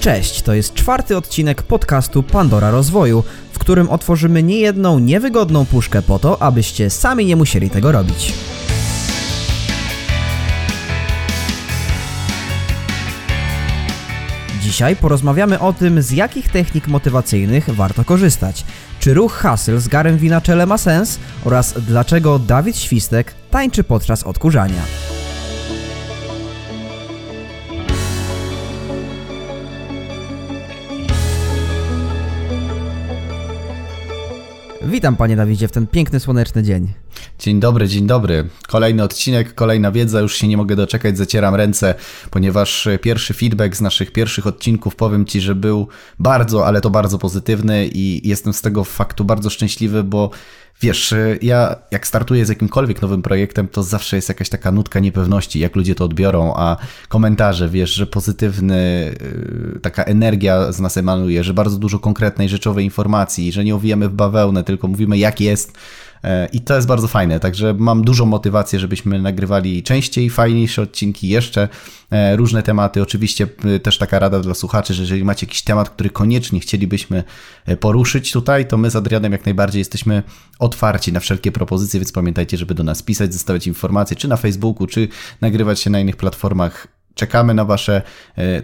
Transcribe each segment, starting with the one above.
Cześć, to jest czwarty odcinek podcastu Pandora Rozwoju, w którym otworzymy niejedną niewygodną puszkę po to, abyście sami nie musieli tego robić. Dzisiaj porozmawiamy o tym, z jakich technik motywacyjnych warto korzystać. Czy ruch hasyl z garem wina czele ma sens oraz dlaczego Dawid Świstek tańczy podczas odkurzania. Witam panie Dawidzie w ten piękny słoneczny dzień. Dzień dobry, dzień dobry. Kolejny odcinek, kolejna wiedza, już się nie mogę doczekać, zacieram ręce, ponieważ pierwszy feedback z naszych pierwszych odcinków, powiem Ci, że był bardzo, ale to bardzo pozytywny i jestem z tego faktu bardzo szczęśliwy, bo Wiesz, ja jak startuję z jakimkolwiek nowym projektem, to zawsze jest jakaś taka nutka niepewności, jak ludzie to odbiorą, a komentarze, wiesz, że pozytywny, y, taka energia z nas emanuje, że bardzo dużo konkretnej, rzeczowej informacji, że nie owijamy w bawełnę, tylko mówimy jak jest, I to jest bardzo fajne, także mam dużą motywację, żebyśmy nagrywali częściej, fajniejsze odcinki, jeszcze e, różne tematy. Oczywiście też taka rada dla słuchaczy, że jeżeli macie jakiś temat, który koniecznie chcielibyśmy e, poruszyć tutaj, to my z Adrianem jak najbardziej jesteśmy otwarci na wszelkie propozycje, więc pamiętajcie, żeby do nas pisać, zostawiać informacje, czy na Facebooku, czy nagrywać się na innych platformach Czekamy na Wasze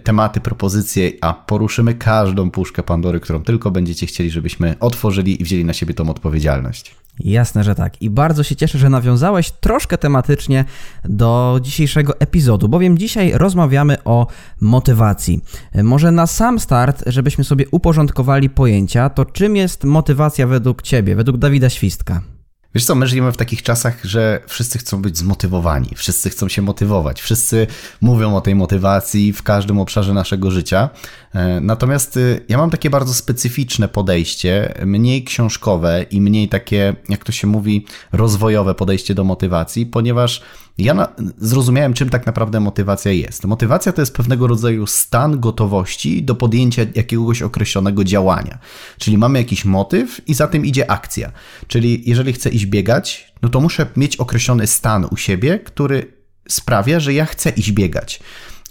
tematy, propozycje, a poruszymy każdą puszkę Pandory, którą tylko będziecie chcieli, żebyśmy otworzyli i wzięli na siebie tą odpowiedzialność. Jasne, że tak. I bardzo się cieszę, że nawiązałeś troszkę tematycznie do dzisiejszego epizodu, bowiem dzisiaj rozmawiamy o motywacji. Może na sam start, żebyśmy sobie uporządkowali pojęcia, to czym jest motywacja według Ciebie, według Dawida Świstka? Wiesz co, my żyjemy w takich czasach, że wszyscy chcą być zmotywowani, wszyscy chcą się motywować, wszyscy mówią o tej motywacji w każdym obszarze naszego życia. E, natomiast y, ja mam takie bardzo specyficzne podejście, mniej książkowe i mniej takie, jak to się mówi, rozwojowe podejście do motywacji, ponieważ ja na, zrozumiałem, czym tak naprawdę motywacja jest. Motywacja to jest pewnego rodzaju stan gotowości do podjęcia jakiegoś określonego działania. Czyli mamy jakiś motyw i za tym idzie akcja. Czyli jeżeli chcę iść biegać, no to muszę mieć określony stan u siebie, który sprawia, że ja chcę iść biegać.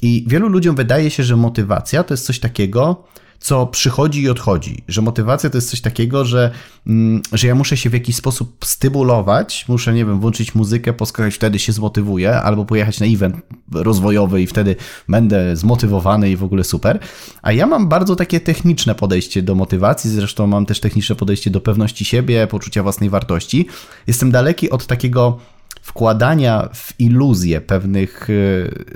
I wielu ludziom wydaje się, że motywacja to jest coś takiego, co przychodzi i odchodzi. Że motywacja to jest coś takiego, że, mm, że ja muszę się w jakiś sposób stymulować, muszę, nie wiem, włączyć muzykę, poskakać, wtedy się zmotywuję, albo pojechać na event rozwojowy i wtedy będę zmotywowany i w ogóle super. A ja mam bardzo takie techniczne podejście do motywacji, zresztą mam też techniczne podejście do pewności siebie, poczucia własnej wartości. Jestem daleki od takiego wkładania w iluzję pewnych, e,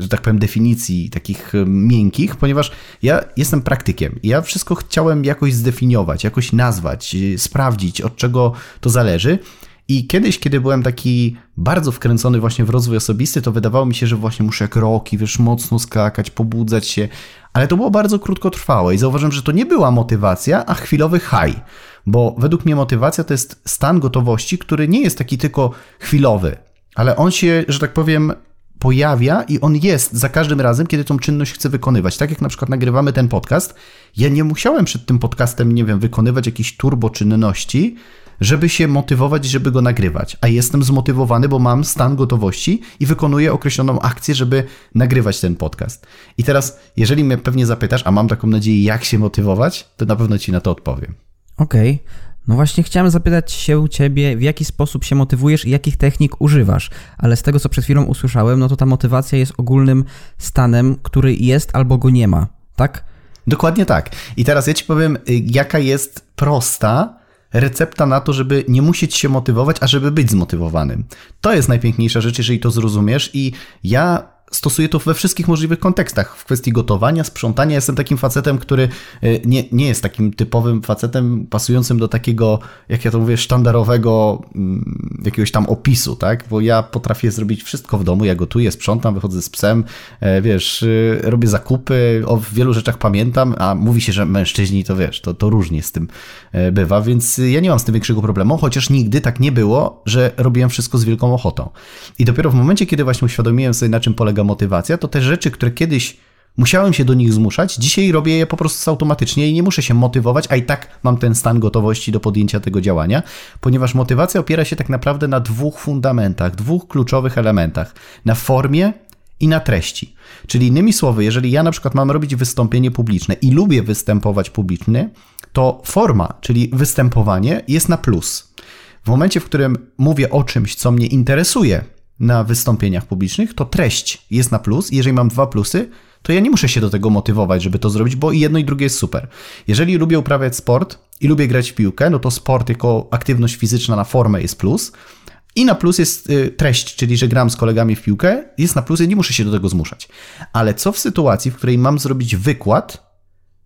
że tak powiem, definicji takich e, miękkich, ponieważ ja jestem praktykiem ja wszystko chciałem jakoś zdefiniować, jakoś nazwać, e, sprawdzić, od czego to zależy. I kiedyś, kiedy byłem taki bardzo wkręcony właśnie w rozwój osobisty, to wydawało mi się, że właśnie muszę kroki, wiesz, mocno skakać, pobudzać się, ale to było bardzo krótkotrwałe i zauważyłem, że to nie była motywacja, a chwilowy high, bo według mnie motywacja to jest stan gotowości, który nie jest taki tylko chwilowy ale on się, że tak powiem, pojawia i on jest za każdym razem, kiedy tą czynność chcę wykonywać. Tak jak na przykład nagrywamy ten podcast, ja nie musiałem przed tym podcastem, nie wiem, wykonywać jakiejś turbo czynności, żeby się motywować, żeby go nagrywać. A jestem zmotywowany, bo mam stan gotowości i wykonuję określoną akcję, żeby nagrywać ten podcast. I teraz, jeżeli mnie pewnie zapytasz, a mam taką nadzieję, jak się motywować, to na pewno ci na to odpowiem. Okej. Okay. No właśnie chciałem zapytać się ciebie, w jaki sposób się motywujesz i jakich technik używasz, ale z tego co przed chwilą usłyszałem, no to ta motywacja jest ogólnym stanem, który jest albo go nie ma, tak? Dokładnie tak. I teraz ja ci powiem, y, jaka jest prosta recepta na to, żeby nie musieć się motywować, a żeby być zmotywowanym. To jest najpiękniejsza rzecz, jeżeli to zrozumiesz i ja stosuję to we wszystkich możliwych kontekstach. W kwestii gotowania, sprzątania jestem takim facetem, który e, nie, nie jest takim typowym facetem pasującym do takiego, jak ja to mówię, sztandarowego mm, jakiegoś tam opisu, tak? Bo ja potrafię zrobić wszystko w domu, ja gotuję, sprzątam, wychodzę z psem, e, wiesz, e, robię zakupy, o wielu rzeczach pamiętam, a mówi się, że mężczyźni to wiesz, to, to różnie z tym bywa, więc ja nie mam z tym większego problemu, chociaż nigdy tak nie było, że robiłem wszystko z wielką ochotą. I dopiero w momencie, kiedy właśnie uświadomiłem sobie, na czym polega motywacja, to te rzeczy, które kiedyś musiałem się do nich zmuszać, dzisiaj robię je po prostu automatycznie i nie muszę się motywować, a i tak mam ten stan gotowości do podjęcia tego działania, ponieważ motywacja opiera się tak naprawdę na dwóch fundamentach, dwóch kluczowych elementach: na formie i na treści. Czyli innymi słowy, jeżeli ja na przykład mam robić wystąpienie publiczne i lubię występować publicznie, to forma, czyli występowanie jest na plus. W momencie, w którym mówię o czymś, co mnie interesuje na wystąpieniach publicznych, to treść jest na plus. Jeżeli mam dwa plusy, to ja nie muszę się do tego motywować, żeby to zrobić, bo i jedno i drugie jest super. Jeżeli lubię uprawiać sport i lubię grać w piłkę, no to sport jako aktywność fizyczna na formę jest plus. I na plus jest y, treść, czyli że gram z kolegami w piłkę, jest na plus i nie muszę się do tego zmuszać. Ale co w sytuacji, w której mam zrobić wykład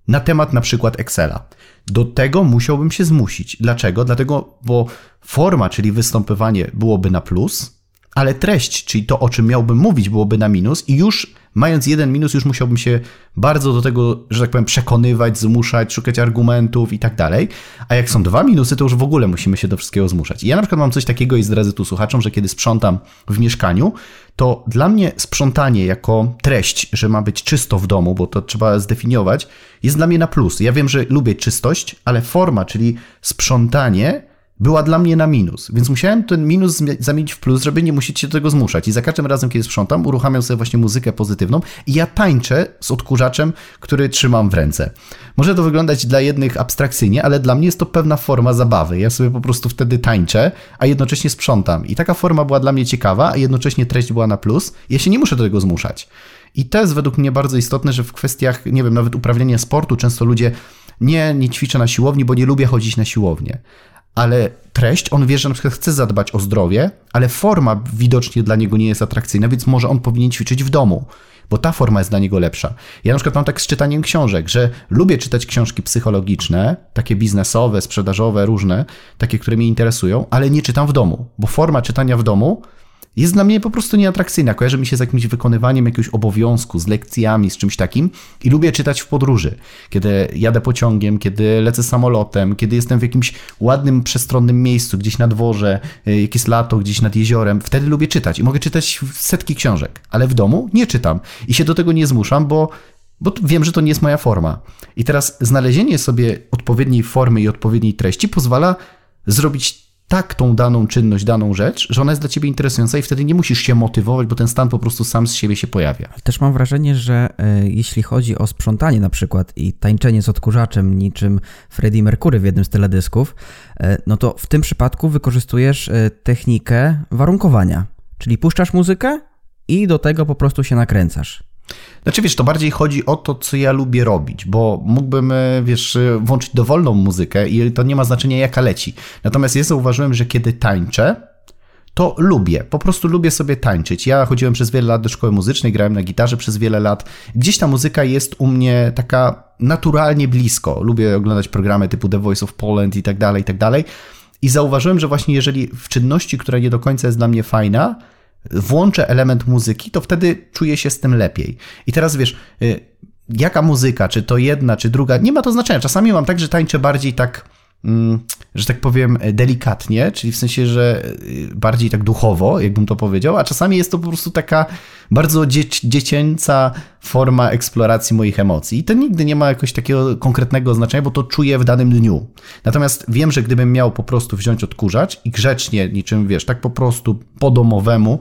na temat na przykład Excela? Do tego musiałbym się zmusić. Dlaczego? Dlatego, bo forma, czyli występowanie byłoby na plus, ale treść, czyli to, o czym miałbym mówić, byłoby na minus i już mając jeden minus, już musiałbym się bardzo do tego, że tak powiem, przekonywać, zmuszać, szukać argumentów i tak dalej. A jak są dwa minusy, to już w ogóle musimy się do wszystkiego zmuszać. I ja na przykład mam coś takiego i zdradzę tu słuchaczom, że kiedy sprzątam w mieszkaniu, to dla mnie sprzątanie jako treść, że ma być czysto w domu, bo to trzeba zdefiniować, jest dla mnie na plus. Ja wiem, że lubię czystość, ale forma, czyli sprzątanie, była dla mnie na minus, więc musiałem ten minus zamienić w plus, żeby nie musieć się do tego zmuszać. I za każdym razem, kiedy sprzątam, uruchamiam sobie właśnie muzykę pozytywną i ja tańczę z odkurzaczem, który trzymam w ręce. Może to wyglądać dla jednych abstrakcyjnie, ale dla mnie jest to pewna forma zabawy. Ja sobie po prostu wtedy tańczę, a jednocześnie sprzątam. I taka forma była dla mnie ciekawa, a jednocześnie treść była na plus. Ja się nie muszę do tego zmuszać. I to jest według mnie bardzo istotne, że w kwestiach, nie wiem, nawet uprawiania sportu często ludzie nie, nie ćwiczę na siłowni, bo nie lubię chodzić na siłownię ale treść, on wie, że na przykład chce zadbać o zdrowie, ale forma widocznie dla niego nie jest atrakcyjna, więc może on powinien ćwiczyć w domu, bo ta forma jest dla niego lepsza. Ja na przykład mam tak z czytaniem książek, że lubię czytać książki psychologiczne, takie biznesowe, sprzedażowe, różne, takie, które mnie interesują, ale nie czytam w domu, bo forma czytania w domu jest dla mnie po prostu nieatrakcyjna. Kojarzy mi się z jakimś wykonywaniem jakiegoś obowiązku, z lekcjami, z czymś takim i lubię czytać w podróży. Kiedy jadę pociągiem, kiedy lecę samolotem, kiedy jestem w jakimś ładnym, przestronnym miejscu, gdzieś na dworze, y, jak jest lato, gdzieś nad jeziorem, wtedy lubię czytać i mogę czytać setki książek, ale w domu nie czytam i się do tego nie zmuszam, bo bo wiem, że to nie jest moja forma. I teraz znalezienie sobie odpowiedniej formy i odpowiedniej treści pozwala zrobić tak tą daną czynność, daną rzecz, że ona jest dla ciebie interesująca i wtedy nie musisz się motywować, bo ten stan po prostu sam z siebie się pojawia. Też mam wrażenie, że e, jeśli chodzi o sprzątanie na przykład i tańczenie z odkurzaczem niczym Freddie Mercury w jednym z teledysków, e, no to w tym przypadku wykorzystujesz e, technikę warunkowania, czyli puszczasz muzykę i do tego po prostu się nakręcasz. Znaczy, wiesz, to bardziej chodzi o to, co ja lubię robić, bo mógłbym, e, wiesz, e, włączyć dowolną muzykę i to nie ma znaczenia, jaka leci. Natomiast ja zauważyłem, że kiedy tańczę, to lubię, po prostu lubię sobie tańczyć. Ja chodziłem przez wiele lat do szkoły muzycznej, grałem na gitarze przez wiele lat. Gdzieś ta muzyka jest u mnie taka naturalnie blisko. Lubię oglądać programy typu The Voice of Poland i tak dalej, i tak dalej. I zauważyłem, że właśnie jeżeli w czynności, która nie do końca jest dla mnie fajna, włączę element muzyki, to wtedy czuję się z tym lepiej. I teraz wiesz, y, jaka muzyka, czy to jedna, czy druga, nie ma to znaczenia. Czasami mam tak, że tańczę bardziej tak że tak powiem, delikatnie, czyli w sensie, że y, bardziej tak duchowo, jakbym to powiedział, a czasami jest to po prostu taka bardzo dzieci dziecięca forma eksploracji moich emocji. I to nigdy nie ma jakoś takiego konkretnego znaczenia, bo to czuję w danym dniu. Natomiast wiem, że gdybym miał po prostu wziąć odkurzacz i grzecznie, niczym wiesz, tak po prostu po domowemu,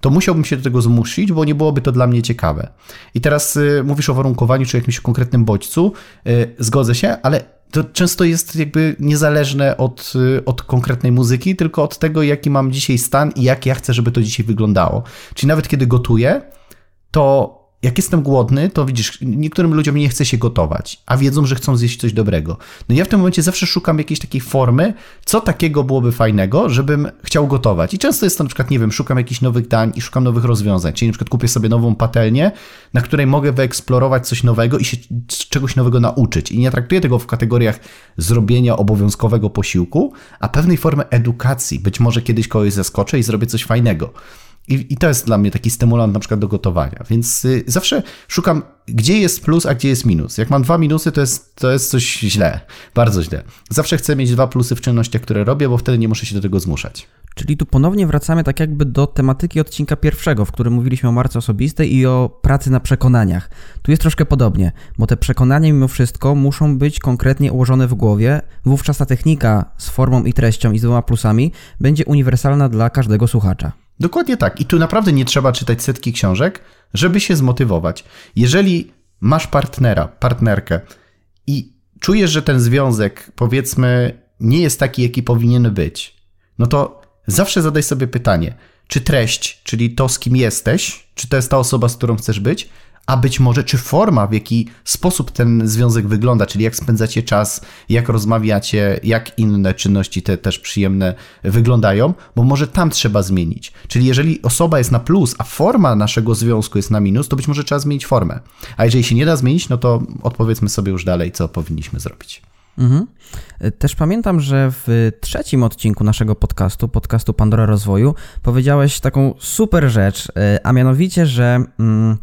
to musiałbym się do tego zmusić, bo nie byłoby to dla mnie ciekawe. I teraz y, mówisz o warunkowaniu czy jakimś konkretnym bodźcu, y, zgodzę się, ale to często jest jakby niezależne od, y, od konkretnej muzyki, tylko od tego, jaki mam dzisiaj stan i jak ja chcę, żeby to dzisiaj wyglądało. Czyli nawet kiedy gotuję, to jak jestem głodny, to widzisz, niektórym ludziom nie chce się gotować, a wiedzą, że chcą zjeść coś dobrego. No ja w tym momencie zawsze szukam jakiejś takiej formy, co takiego byłoby fajnego, żebym chciał gotować. I często jest to na przykład, nie wiem, szukam jakichś nowych dań i szukam nowych rozwiązań. Czyli na przykład kupię sobie nową patelnię, na której mogę wyeksplorować coś nowego i się czegoś nowego nauczyć. I nie traktuję tego w kategoriach zrobienia obowiązkowego posiłku, a pewnej formy edukacji. Być może kiedyś kogoś zaskoczę i zrobię coś fajnego. I, I, to jest dla mnie taki stymulant na przykład do gotowania. Więc y, zawsze szukam, gdzie jest plus, a gdzie jest minus. Jak mam dwa minusy, to jest, to jest coś źle, bardzo źle. Zawsze chcę mieć dwa plusy w czynnościach, które robię, bo wtedy nie muszę się do tego zmuszać. Czyli tu ponownie wracamy tak jakby do tematyki odcinka pierwszego, w którym mówiliśmy o marce osobistej i o pracy na przekonaniach. Tu jest troszkę podobnie, bo te przekonania mimo wszystko muszą być konkretnie ułożone w głowie. Wówczas ta technika z formą i treścią i z dwoma plusami będzie uniwersalna dla każdego słuchacza. Dokładnie tak. I tu naprawdę nie trzeba czytać setki książek, żeby się zmotywować. Jeżeli masz partnera, partnerkę i czujesz, że ten związek, powiedzmy, nie jest taki, jaki powinien być, no to zawsze zadaj sobie pytanie, czy treść, czyli to, z kim jesteś, czy to jest ta osoba, z którą chcesz być, a być może czy forma, w jaki sposób ten związek wygląda, czyli jak spędzacie czas, jak rozmawiacie, jak inne czynności te też przyjemne wyglądają, bo może tam trzeba zmienić. Czyli jeżeli osoba jest na plus, a forma naszego związku jest na minus, to być może trzeba zmienić formę. A jeżeli się nie da zmienić, no to odpowiedzmy sobie już dalej, co powinniśmy zrobić. Mhm. Też pamiętam, że w trzecim odcinku naszego podcastu, podcastu Pandora Rozwoju, powiedziałeś taką super rzecz, e, a mianowicie, że. Mm,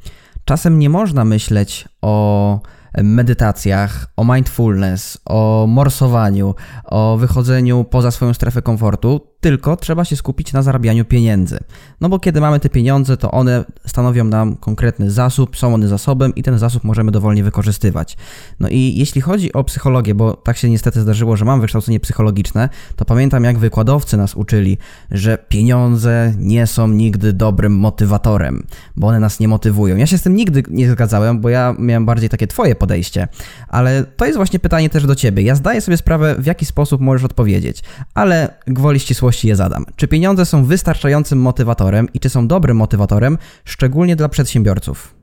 Czasem nie można myśleć o medytacjach, o mindfulness, o morsowaniu, o wychodzeniu poza swoją strefę komfortu, tylko trzeba się skupić na zarabianiu pieniędzy. No bo kiedy mamy te pieniądze, to one stanowią nam konkretny zasób, są one zasobem i ten zasób możemy dowolnie wykorzystywać. No i jeśli chodzi o psychologię, bo tak się niestety zdarzyło, że mam wykształcenie psychologiczne, to pamiętam jak wykładowcy nas uczyli, że pieniądze nie są nigdy dobrym motywatorem, bo one nas nie motywują. Ja się z tym nigdy nie zgadzałem, bo ja miałem bardziej takie twoje podejście, ale to jest właśnie pytanie też do ciebie. Ja zdaję sobie sprawę, w jaki sposób możesz odpowiedzieć, ale gwoli ścisłości je zadam. Czy pieniądze są wystarczającym motywatorem i czy są dobrym motywatorem, szczególnie dla przedsiębiorców?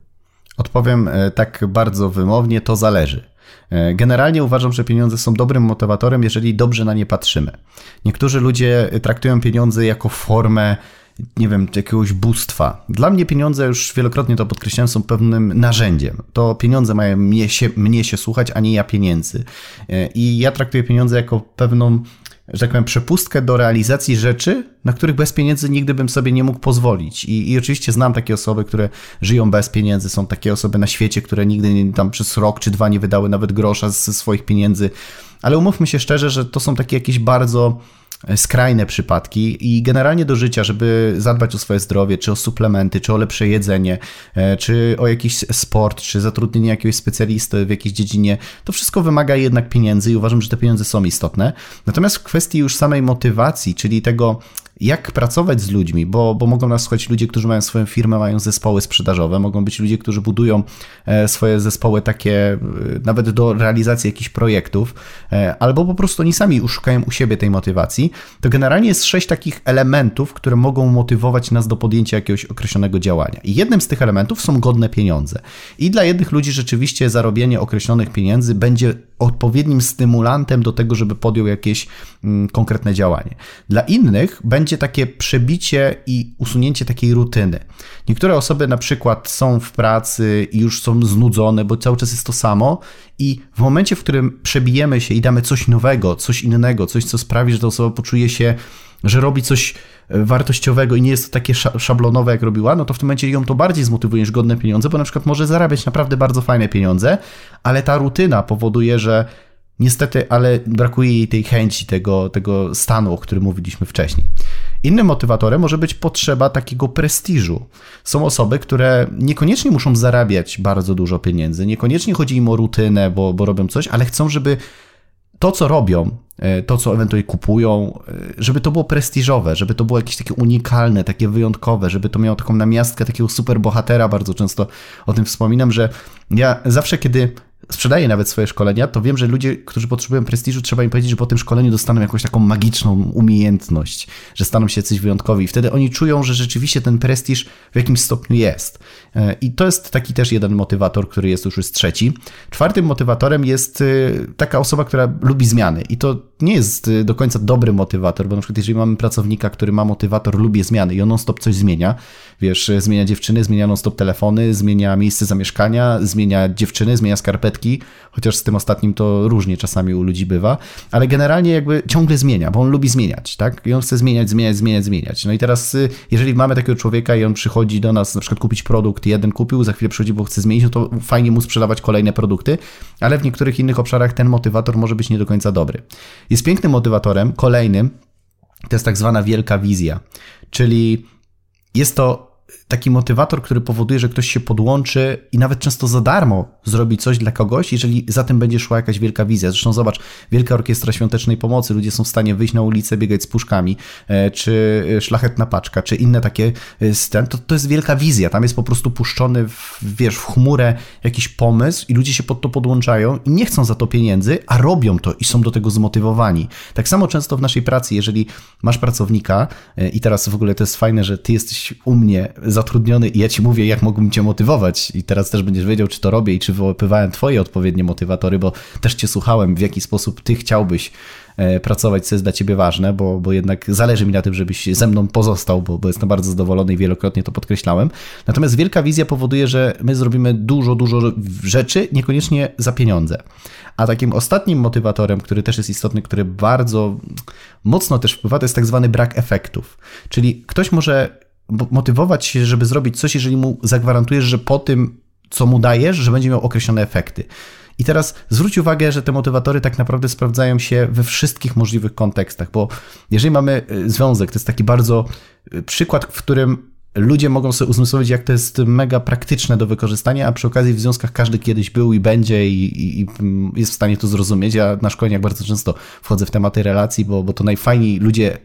Odpowiem e, tak bardzo wymownie, to zależy. E, generalnie uważam, że pieniądze są dobrym motywatorem, jeżeli dobrze na nie patrzymy. Niektórzy ludzie traktują pieniądze jako formę nie wiem, jakiegoś bóstwa. Dla mnie pieniądze, już wielokrotnie to podkreślałem, są pewnym narzędziem. To pieniądze mają mnie się, mnie się słuchać, a nie ja pieniędzy. E, I ja traktuję pieniądze jako pewną że tak powiem, przepustkę do realizacji rzeczy, na których bez pieniędzy nigdy bym sobie nie mógł pozwolić. I, I, oczywiście znam takie osoby, które żyją bez pieniędzy, są takie osoby na świecie, które nigdy nie, tam przez rok czy dwa nie wydały nawet grosza ze swoich pieniędzy. Ale umówmy się szczerze, że to są takie jakieś bardzo skrajne przypadki i generalnie do życia, żeby zadbać o swoje zdrowie, czy o suplementy, czy o lepsze jedzenie, e, czy o jakiś sport, czy zatrudnienie jakiegoś specjalisty w jakiejś dziedzinie, to wszystko wymaga jednak pieniędzy i uważam, że te pieniądze są istotne. Natomiast w kwestii już samej motywacji, czyli tego, jak pracować z ludźmi, bo, bo mogą nas słuchać ludzie, którzy mają swoją firmę, mają zespoły sprzedażowe, mogą być ludzie, którzy budują e, swoje zespoły takie e, nawet do realizacji jakichś projektów, e, albo po prostu oni sami szukają u siebie tej motywacji, to generalnie jest sześć takich elementów, które mogą motywować nas do podjęcia jakiegoś określonego działania. I jednym z tych elementów są godne pieniądze. I dla jednych ludzi rzeczywiście zarobienie określonych pieniędzy będzie odpowiednim stymulantem do tego, żeby podjął jakieś mm, konkretne działanie. Dla innych będzie takie przebicie i usunięcie takiej rutyny. Niektóre osoby na przykład są w pracy i już są znudzone, bo cały czas jest to samo i w momencie, w którym przebijemy się i damy coś nowego, coś innego, coś, co sprawi, że ta osoba poczuje się, że robi coś e, wartościowego i nie jest to takie szablonowe, jak robiła, no to w tym momencie ją to bardziej zmotywuje niż godne pieniądze, bo na przykład może zarabiać naprawdę bardzo fajne pieniądze, ale ta rutyna powoduje, że niestety, ale brakuje jej tej chęci, tego, tego stanu, o którym mówiliśmy wcześniej. Innym motywatorem może być potrzeba takiego prestiżu. Są osoby, które niekoniecznie muszą zarabiać bardzo dużo pieniędzy, niekoniecznie chodzi im o rutynę, bo, bo robią coś, ale chcą, żeby to, co robią, e, to, co ewentualnie kupują, e, żeby to było prestiżowe, żeby to było jakieś takie unikalne, takie wyjątkowe, żeby to miało taką namiastkę takiego superbohatera. Bardzo często o tym wspominam, że ja zawsze, kiedy sprzedaję nawet swoje szkolenia, to wiem, że ludzie, którzy potrzebują prestiżu, trzeba im powiedzieć, że po tym szkoleniu dostaną jakąś taką magiczną umiejętność, że staną się coś wyjątkowi. I wtedy oni czują, że rzeczywiście ten prestiż w jakimś stopniu jest. E, I to jest taki też jeden motywator, który jest już jest trzeci. Czwartym motywatorem jest e, taka osoba, która lubi zmiany. I to nie jest e, do końca dobry motywator, bo na przykład jeżeli mamy pracownika, który ma motywator, lubi zmiany i on non-stop coś zmienia, wiesz, zmienia dziewczyny, zmienia non-stop telefony, zmienia miejsce zamieszkania, zmienia dziewczyny, zmienia skarpetki, chociaż z tym ostatnim to różnie czasami u ludzi bywa, ale generalnie jakby ciągle zmienia, bo on lubi zmieniać, tak? I on chce zmieniać, zmieniać, zmieniać, zmieniać. No i teraz, y, jeżeli mamy takiego człowieka i on przychodzi do nas na przykład kupić produkt, jeden kupił, za chwilę przychodzi, bo chce zmienić, no to fajnie mu sprzedawać kolejne produkty, ale w niektórych innych obszarach ten motywator może być nie do końca dobry. Jest pięknym motywatorem, kolejnym, to jest tak zwana wielka wizja, czyli jest to taki motywator, który powoduje, że ktoś się podłączy i nawet często za darmo zrobi coś dla kogoś, jeżeli za tym będzie szła jakaś wielka wizja. Zresztą zobacz, Wielka Orkiestra Świątecznej Pomocy, ludzie są w stanie wyjść na ulicę, biegać z puszkami, e, czy Szlachetna Paczka, czy inne takie ten, to, to jest wielka wizja. Tam jest po prostu puszczony, w, wiesz, w chmurę jakiś pomysł i ludzie się pod to podłączają i nie chcą za to pieniędzy, a robią to i są do tego zmotywowani. Tak samo często w naszej pracy, jeżeli masz pracownika e, i teraz w ogóle to jest fajne, że ty jesteś u mnie zatrudniony i ja ci mówię, jak mógłbym cię motywować i teraz też będziesz wiedział, czy to robię i czy wyłapywałem twoje odpowiednie motywatory, bo też cię słuchałem, w jaki sposób ty chciałbyś e, pracować, co jest dla ciebie ważne, bo, bo jednak zależy mi na tym, żebyś ze mną pozostał, bo, bo jestem bardzo zadowolony i wielokrotnie to podkreślałem. Natomiast wielka wizja powoduje, że my zrobimy dużo, dużo rzeczy, niekoniecznie za pieniądze. A takim ostatnim motywatorem, który też jest istotny, który bardzo mocno też wpływa, to jest tak zwany brak efektów. Czyli ktoś może motywować się, żeby zrobić coś, jeżeli mu zagwarantujesz, że po tym, co mu dajesz, że będzie miał określone efekty. I teraz zwróć uwagę, że te motywatory tak naprawdę sprawdzają się we wszystkich możliwych kontekstach, bo jeżeli mamy y, związek, to jest taki bardzo y, przykład, w którym ludzie mogą sobie uzmysłowić, jak to jest mega praktyczne do wykorzystania, a przy okazji w związkach każdy kiedyś był i będzie i, i, i jest w stanie to zrozumieć. Ja na szkoleniach bardzo często wchodzę w tematy relacji, bo, bo to najfajniej ludzie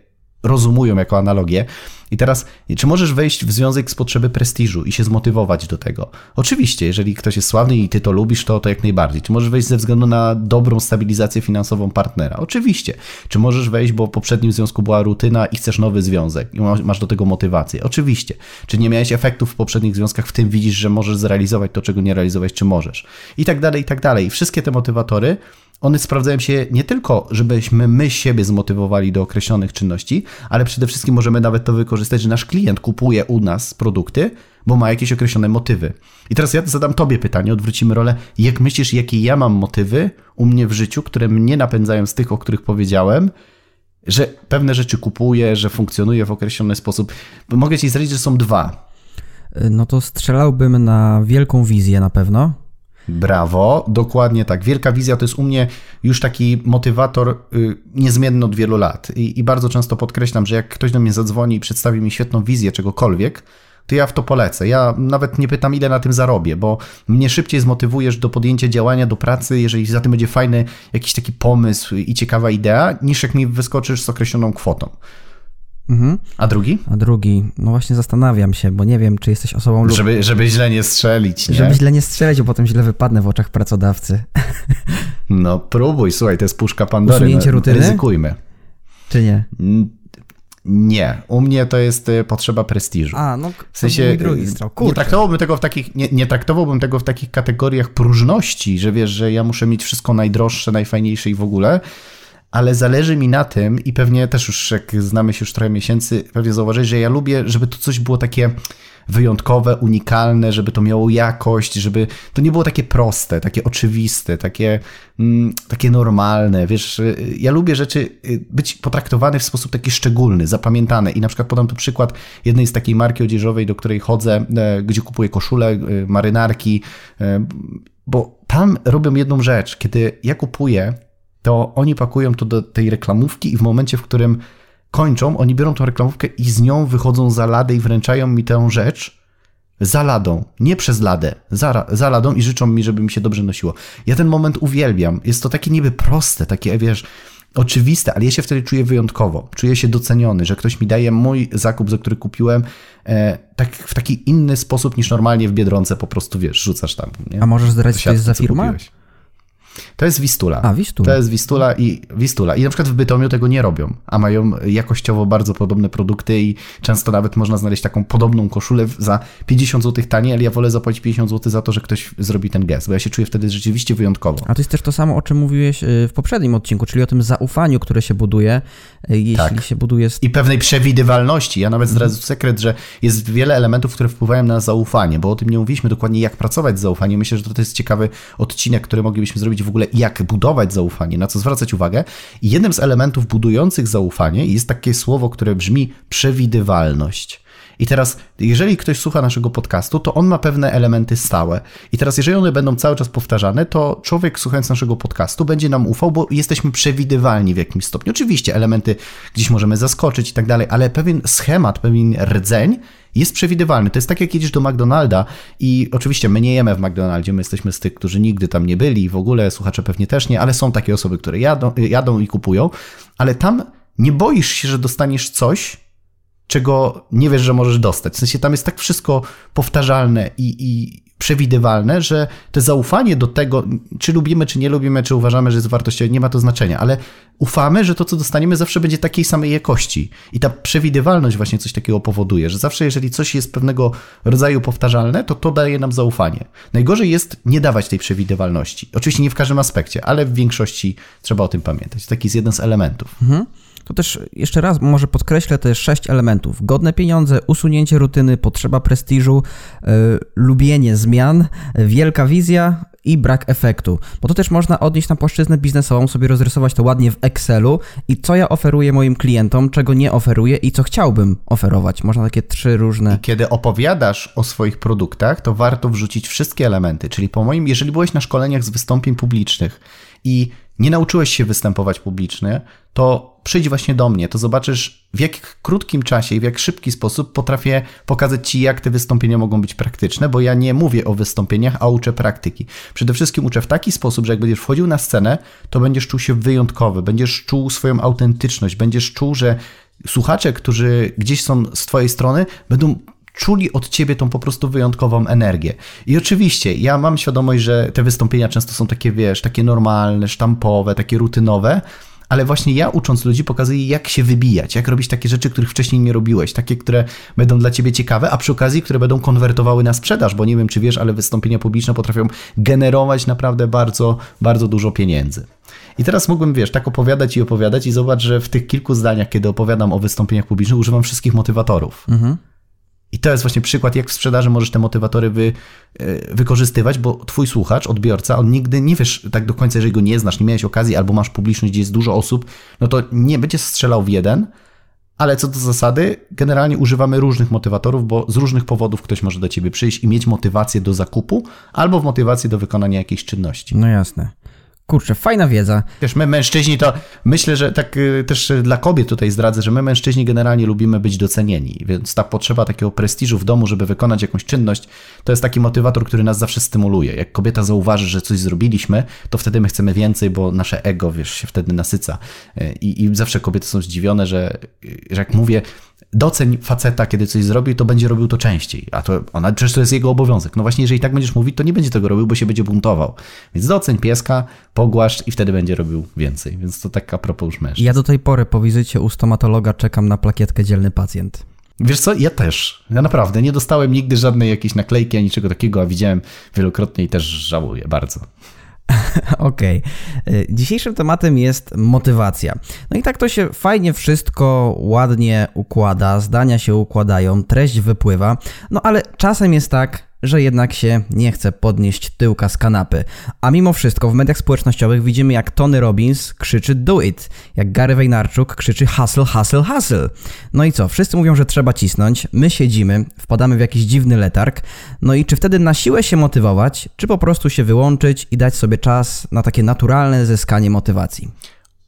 rozumują jako analogię. I teraz, czy możesz wejść w związek z potrzeby prestiżu i się zmotywować do tego? Oczywiście, jeżeli ktoś jest sławny i ty to lubisz, to, to jak najbardziej. Czy możesz wejść ze względu na dobrą stabilizację finansową partnera? Oczywiście. Czy możesz wejść, bo w poprzednim związku była rutyna i chcesz nowy związek i masz do tego motywację? Oczywiście. Czy nie miałeś efektów w poprzednich związkach, w tym widzisz, że możesz zrealizować to, czego nie realizować, czy możesz? I tak dalej, i tak dalej. Wszystkie te motywatory one sprawdzają się nie tylko, żebyśmy my siebie zmotywowali do określonych czynności, ale przede wszystkim możemy nawet to wykorzystać, że nasz klient kupuje u nas produkty, bo ma jakieś określone motywy. I teraz ja zadam Tobie pytanie, odwrócimy rolę. Jak myślisz, jakie ja mam motywy u mnie w życiu, które mnie napędzają z tych, o których powiedziałem, że pewne rzeczy kupuję, że funkcjonuję w określony sposób? Bo mogę Ci zdradzić, że są dwa. No to strzelałbym na wielką wizję na pewno. Brawo, dokładnie tak. Wielka wizja to jest u mnie już taki motywator y, niezmienny od wielu lat. I, I, bardzo często podkreślam, że jak ktoś do mnie zadzwoni i przedstawi mi świetną wizję czegokolwiek, to ja w to polecę. Ja nawet nie pytam, ile na tym zarobię, bo mnie szybciej zmotywujesz do podjęcia działania, do pracy, jeżeli za tym będzie fajny jakiś taki pomysł i ciekawa idea, niż jak mi wyskoczysz z określoną kwotą. Mhm. A drugi? A drugi, no właśnie zastanawiam się, bo nie wiem, czy jesteś osobą... Lub... Żeby, żeby źle nie strzelić, nie? Żeby źle nie strzelić, bo potem źle wypadnę w oczach pracodawcy. No próbuj, słuchaj, to jest puszka Pandory. Usunięcie no, rutyny? Ryzykujmy. Czy nie? Nie, u mnie to jest y, potrzeba prestiżu. A, no w sensie drugi strzał. Nie traktowałbym tego w takich nie, nie, traktowałbym tego w takich kategoriach próżności, że wiesz, że ja muszę mieć wszystko najdroższe, najfajniejsze i w ogóle, ale zależy mi na tym i pewnie też już jak znamy się już trochę miesięcy, pewnie zauważyć, że ja lubię, żeby to coś było takie wyjątkowe, unikalne, żeby to miało jakość, żeby to nie było takie proste, takie oczywiste, takie, mm, takie normalne. Wiesz, ja lubię rzeczy y, być potraktowane w sposób taki szczególny, zapamiętane. I na przykład podam tu przykład jednej z takiej marki odzieżowej, do której chodzę, e, gdzie kupuję koszule, e, marynarki, e, bo tam robią jedną rzecz. Kiedy ja kupuję, to oni pakują to do tej reklamówki i w momencie, w którym kończą, oni biorą tą reklamówkę i z nią wychodzą za ladę i wręczają mi tę rzecz za ladą, nie przez ladę, za, za ladą i życzą mi, żeby mi się dobrze nosiło. Ja ten moment uwielbiam. Jest to takie niby proste, takie, wiesz, oczywiste, ale ja się wtedy czuję wyjątkowo. Czuję się doceniony, że ktoś mi daje mój zakup, za który kupiłem, e, tak, w taki inny sposób niż normalnie w Biedronce po prostu, wiesz, rzucasz tam. Nie? A możesz zdradzić, co jest za firma? Kupiłeś. To jest Wistula. A, Wistula. To jest Wistula i Wistula. I na przykład w Bytomiu tego nie robią, a mają jakościowo bardzo podobne produkty i często nawet można znaleźć taką podobną koszulę za 50 zł taniej, ale ja wolę zapłacić 50 zł za to, że ktoś zrobi ten gest, bo ja się czuję wtedy rzeczywiście wyjątkowo. A to jest też to samo, o czym mówiłeś y, w poprzednim odcinku, czyli o tym zaufaniu, które się buduje, y, jeśli tak. się buduje... I pewnej przewidywalności. Ja nawet zdradzę mhm. sekret, że jest wiele elementów, które wpływają na zaufanie, bo o tym nie mówiliśmy dokładnie, jak pracować z zaufaniem. Myślę, że to jest ciekawy odcinek, który moglibyśmy zrobić w ogóle, jak budować zaufanie, na co zwracać uwagę. I jednym z elementów budujących zaufanie jest takie słowo, które brzmi przewidywalność. I teraz, jeżeli ktoś słucha naszego podcastu, to on ma pewne elementy stałe. I teraz, jeżeli one będą cały czas powtarzane, to człowiek słuchając naszego podcastu będzie nam ufał, bo jesteśmy przewidywalni w jakimś stopniu. Oczywiście elementy gdzieś możemy zaskoczyć i tak dalej, ale pewien schemat, pewien rdzeń jest przewidywalny. To jest tak, jak jedziesz do McDonalda i oczywiście my nie jemy w McDonaldzie, my jesteśmy z tych, którzy nigdy tam nie byli, w ogóle słuchacze pewnie też nie, ale są takie osoby, które jadą, jadą i kupują, ale tam nie boisz się, że dostaniesz coś, czego nie wiesz, że możesz dostać. W sensie tam jest tak wszystko powtarzalne i, i przewidywalne, że to zaufanie do tego, czy lubimy, czy nie lubimy, czy uważamy, że jest wartościowe, nie ma to znaczenia, ale ufamy, że to, co dostaniemy, zawsze będzie takiej samej jakości. I ta przewidywalność właśnie coś takiego powoduje, że zawsze, jeżeli coś jest pewnego rodzaju powtarzalne, to to daje nam zaufanie. Najgorzej jest nie dawać tej przewidywalności. Oczywiście nie w każdym aspekcie, ale w większości trzeba o tym pamiętać. Taki jest jeden z elementów. Mhm. To też jeszcze raz może podkreślę, jest sześć elementów. Godne pieniądze, usunięcie rutyny, potrzeba prestiżu, yy, lubienie zmian, wielka wizja i brak efektu. Bo to też można odnieść na płaszczyznę biznesową, sobie rozrysować to ładnie w Excelu i co ja oferuję moim klientom, czego nie oferuję i co chciałbym oferować. Można takie trzy różne. I kiedy opowiadasz o swoich produktach, to warto wrzucić wszystkie elementy. Czyli po moim, jeżeli byłeś na szkoleniach z wystąpień publicznych i nie nauczyłeś się występować publicznie, to przyjdź właśnie do mnie, to zobaczysz w jak krótkim czasie i w jak szybki sposób potrafię pokazać Ci, jak te wystąpienia mogą być praktyczne, bo ja nie mówię o wystąpieniach, a uczę praktyki. Przede wszystkim uczę w taki sposób, że jak będziesz wchodził na scenę, to będziesz czuł się wyjątkowy, będziesz czuł swoją autentyczność, będziesz czuł, że słuchacze, którzy gdzieś są z Twojej strony, będą czuli od ciebie tą po prostu wyjątkową energię. I oczywiście, ja mam świadomość, że te wystąpienia często są takie, wiesz, takie normalne, sztampowe, takie rutynowe, ale właśnie ja ucząc ludzi pokazuję, jak się wybijać, jak robić takie rzeczy, których wcześniej nie robiłeś, takie, które będą dla ciebie ciekawe, a przy okazji, które będą konwertowały na sprzedaż, bo nie wiem, czy wiesz, ale wystąpienia publiczne potrafią generować naprawdę bardzo, bardzo dużo pieniędzy. I teraz mógłbym, wiesz, tak opowiadać i opowiadać i zobacz, że w tych kilku zdaniach, kiedy opowiadam o wystąpieniach publicznych, używam wszystkich motywatorów. Mhm. I to jest właśnie przykład, jak w sprzedaży możesz te motywatory wy, e, wykorzystywać, bo twój słuchacz, odbiorca, on nigdy nie wiesz tak do końca, jeżeli go nie znasz, nie miałeś okazji, albo masz publiczność, gdzie jest dużo osób, no to nie będzie strzelał w jeden, ale co do zasady, generalnie używamy różnych motywatorów, bo z różnych powodów ktoś może do ciebie przyjść i mieć motywację do zakupu, albo motywację do wykonania jakiejś czynności. No jasne. Kurczę, fajna wiedza. Wiesz, my mężczyźni to myślę, że tak y, też dla kobiet tutaj zdradzę, że my mężczyźni generalnie lubimy być docenieni, więc ta potrzeba takiego prestiżu w domu, żeby wykonać jakąś czynność, to jest taki motywator, który nas zawsze stymuluje. Jak kobieta zauważy, że coś zrobiliśmy, to wtedy my chcemy więcej, bo nasze ego, wiesz, się wtedy nasyca. Y, I, i zawsze kobiety są zdziwione, że, że jak mówię, doceń faceta, kiedy coś zrobi, to będzie robił to częściej. A to ona, przecież to jest jego obowiązek. No właśnie, jeżeli tak będziesz mówić, to nie będzie tego robił, bo się będzie buntował. Więc doceń pieska, pogłaszcz i wtedy będzie robił więcej. Więc to tak a propos już mężczyzn. Ja do tej pory po wizycie u stomatologa czekam na plakietkę dzielny pacjent. Wiesz co, ja też. Ja naprawdę nie dostałem nigdy żadnej jakiejś naklejki ani czego takiego, a widziałem wielokrotnie i też żałuję bardzo. Okej. Okay. Dzisiejszym tematem jest motywacja. No i tak to się fajnie wszystko ładnie układa, zdania się układają, treść wypływa, no ale czasem jest tak, że jednak się nie chce podnieść tyłka z kanapy. A mimo wszystko w mediach społecznościowych widzimy jak Tony Robbins krzyczy do it, jak Gary Vaynerchuk krzyczy hustle, hustle, hustle. No i co? Wszyscy mówią, że trzeba cisnąć, my siedzimy, wpadamy w jakiś dziwny letarg. No i czy wtedy na siłę się motywować, czy po prostu się wyłączyć i dać sobie czas na takie naturalne zyskanie motywacji?